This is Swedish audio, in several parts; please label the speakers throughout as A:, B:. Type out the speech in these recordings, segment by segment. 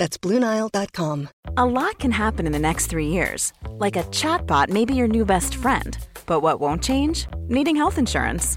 A: That's BlueNile.com.
B: A lot can happen in the next three years. Like a chatbot may be your new best friend. But what won't change? Needing health insurance.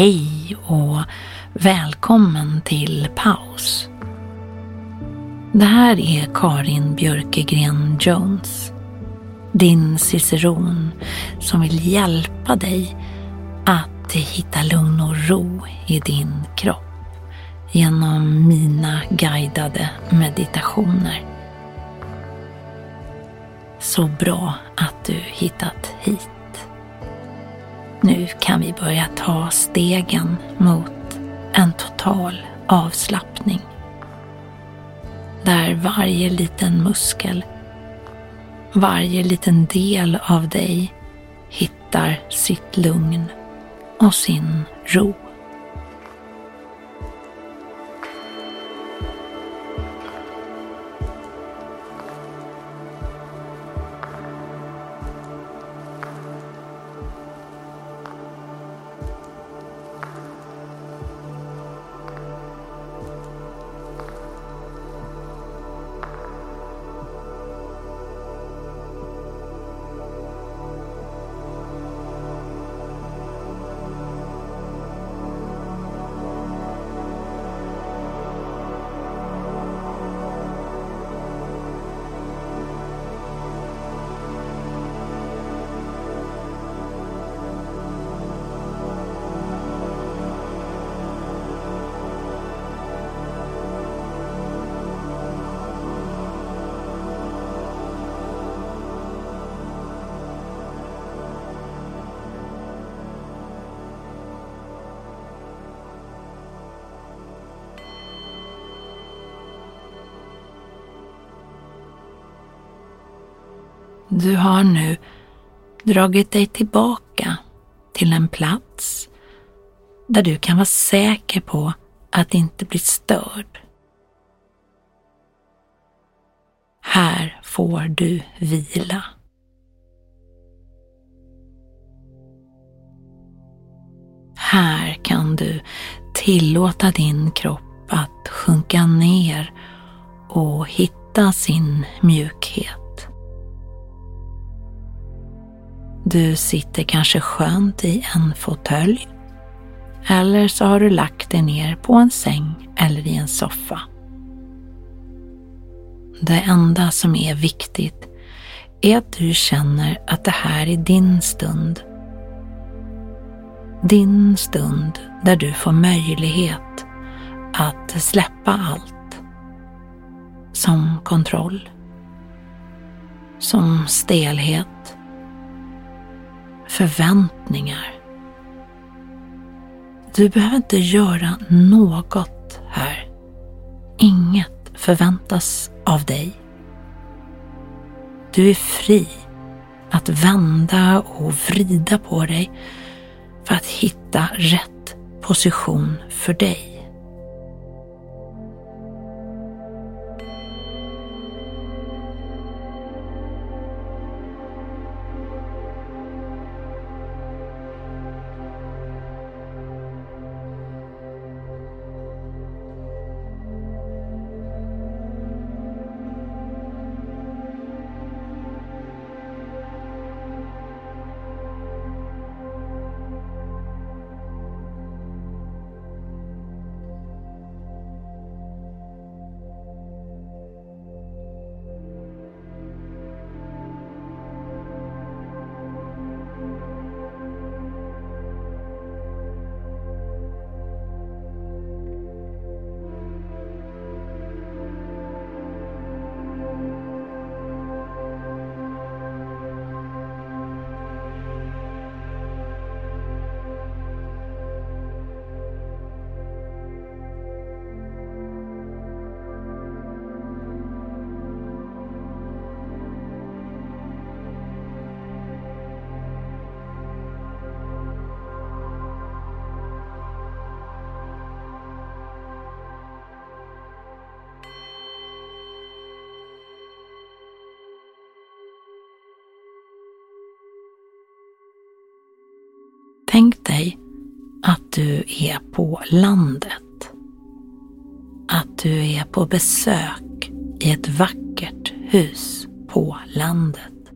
C: Hej och välkommen till paus. Det här är Karin Björkegren Jones, din ciceron som vill hjälpa dig att hitta lugn och ro i din kropp genom mina guidade meditationer. Så bra att du hittat hit. Nu kan vi börja ta stegen mot en total avslappning. Där varje liten muskel, varje liten del av dig hittar sitt lugn och sin ro. Du har nu dragit dig tillbaka till en plats där du kan vara säker på att inte bli störd. Här får du vila. Här kan du tillåta din kropp att sjunka ner och hitta sin mjukhet. Du sitter kanske skönt i en fåtölj eller så har du lagt dig ner på en säng eller i en soffa. Det enda som är viktigt är att du känner att det här är din stund. Din stund där du får möjlighet att släppa allt. Som kontroll. Som stelhet förväntningar. Du behöver inte göra något här. Inget förväntas av dig. Du är fri att vända och vrida på dig för att hitta rätt position för dig. Tänk dig att du är på landet. Att du är på besök i ett vackert hus på landet.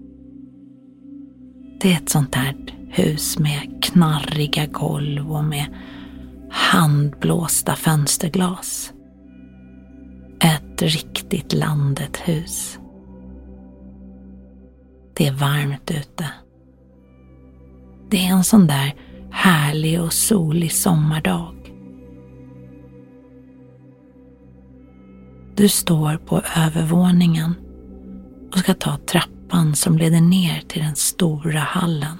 C: Det är ett sånt där hus med knarriga golv och med handblåsta fönsterglas. Ett riktigt landet hus. Det är varmt ute. Det är en sån där härlig och solig sommardag. Du står på övervåningen och ska ta trappan som leder ner till den stora hallen.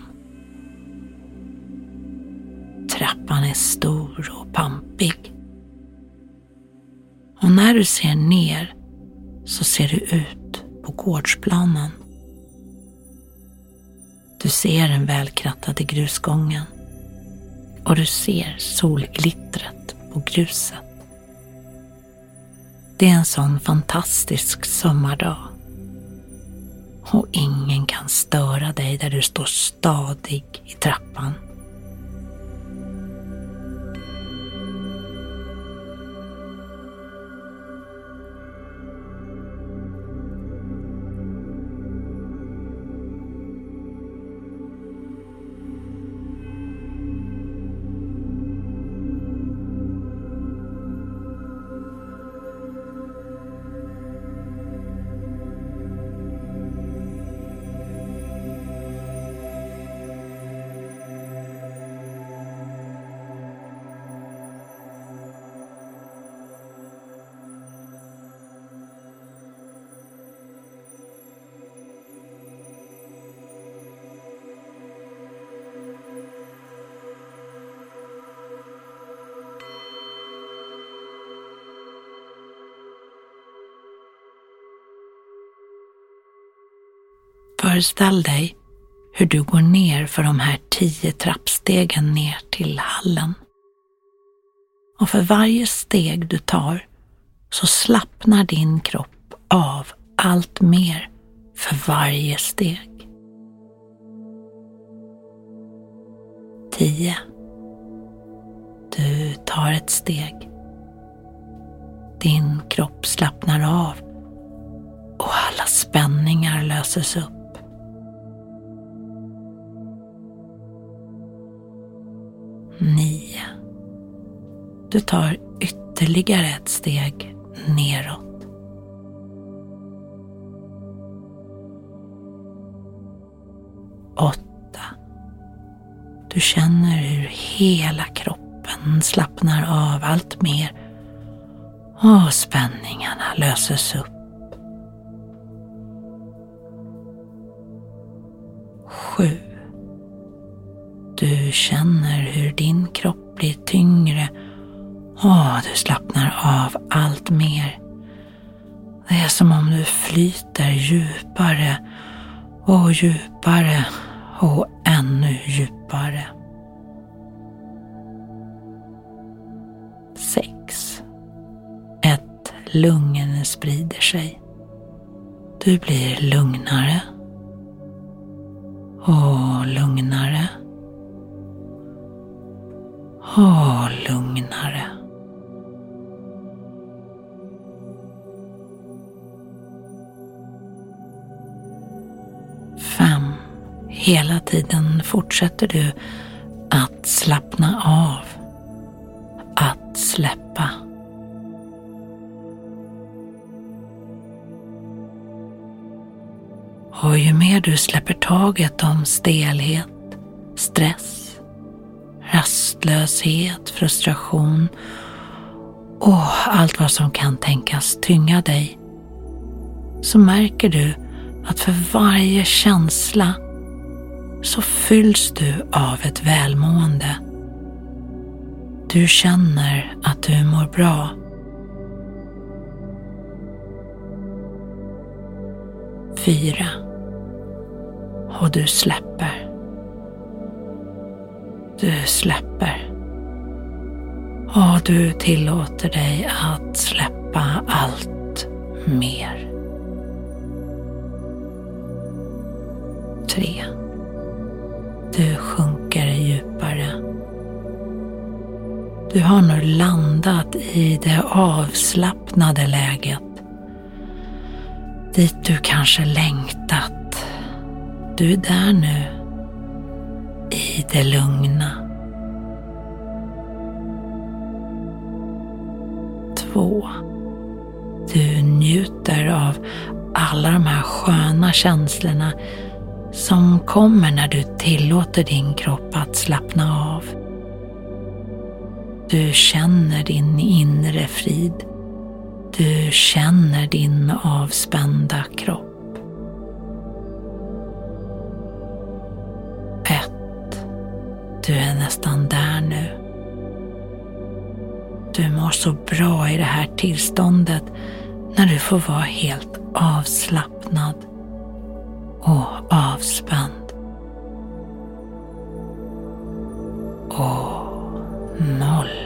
C: Trappan är stor och pampig. Och när du ser ner så ser du ut på gårdsplanen. Du ser den välkrattade grusgången och du ser solglittret på gruset. Det är en sån fantastisk sommardag. Och ingen kan störa dig där du står stadig i trappan. Föreställ dig hur du går ner för de här tio trappstegen ner till hallen. Och för varje steg du tar så slappnar din kropp av allt mer för varje steg. Tio. Du tar ett steg. Din kropp slappnar av och alla spänningar löses upp. Nio. Du tar ytterligare ett steg neråt. Åtta. Du känner hur hela kroppen slappnar av allt mer och spänningarna löses upp. Sju. Du känner hur din kropp blir tyngre och du slappnar av allt mer. Det är som om du flyter djupare och djupare och ännu djupare. Sex. Ett lugn sprider sig. Du blir lugnare och lugnare och lugnare. Fem. Hela tiden fortsätter du att slappna av, att släppa. Och ju mer du släpper taget om stelhet, stress, rastlöshet, frustration och allt vad som kan tänkas tynga dig, så märker du att för varje känsla så fylls du av ett välmående. Du känner att du mår bra. Fyra. Och du släpper. Du släpper. Och du tillåter dig att släppa allt mer. Tre. Du sjunker djupare. Du har nu landat i det avslappnade läget. Dit du kanske längtat. Du är där nu. I det lugna. Två. Du njuter av alla de här sköna känslorna som kommer när du tillåter din kropp att slappna av. Du känner din inre frid. Du känner din avspända kropp. Du är nästan där nu. Du mår så bra i det här tillståndet när du får vara helt avslappnad och avspänd. Och noll.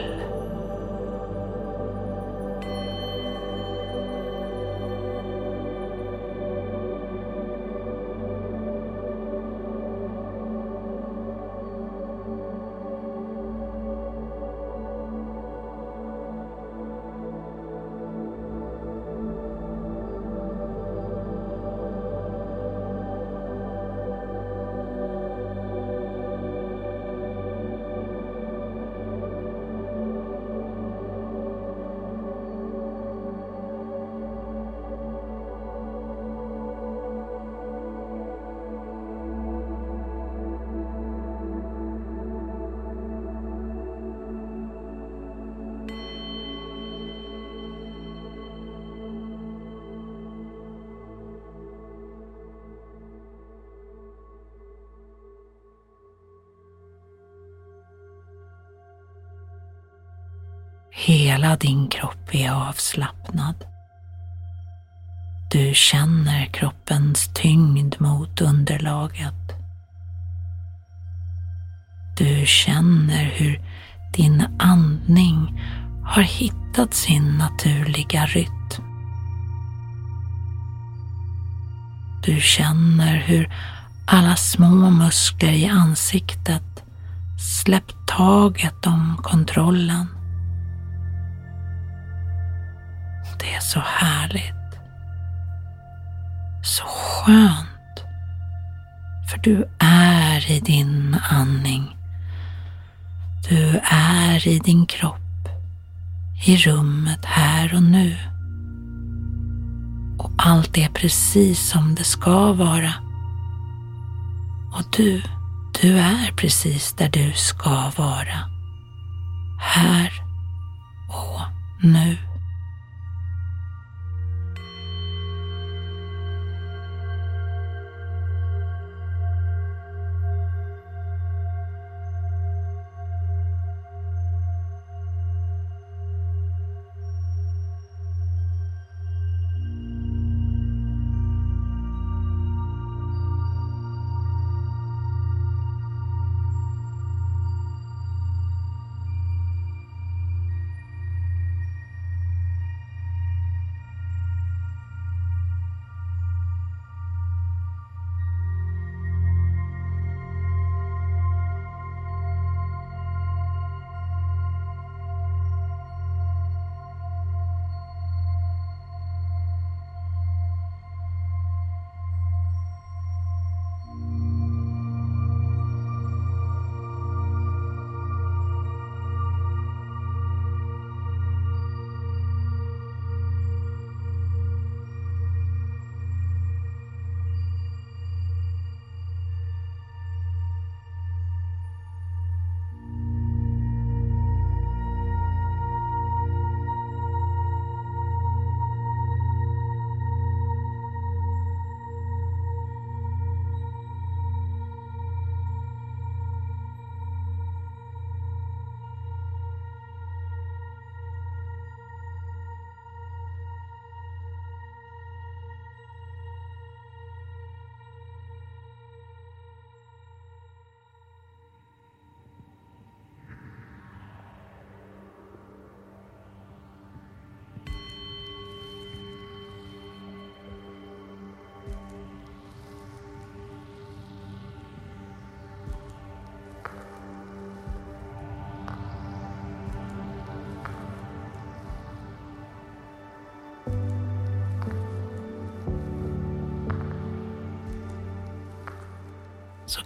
C: Hela din kropp är avslappnad. Du känner kroppens tyngd mot underlaget. Du känner hur din andning har hittat sin naturliga rytm. Du känner hur alla små muskler i ansiktet släppt taget om kontrollen. Det är så härligt. Så skönt. För du är i din andning. Du är i din kropp. I rummet här och nu. Och allt är precis som det ska vara. Och du, du är precis där du ska vara. Här och nu.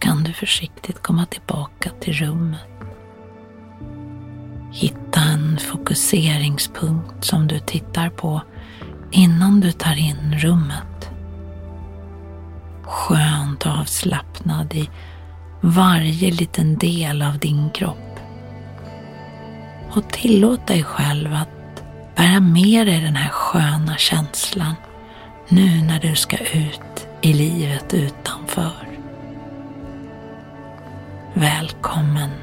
C: Kan du försiktigt komma tillbaka till rummet. Hitta en fokuseringspunkt som du tittar på innan du tar in rummet. Skönt avslappnad i varje liten del av din kropp. Och tillåt dig själv att bära med dig den här sköna känslan nu när du ska ut i livet utanför. Välkommen.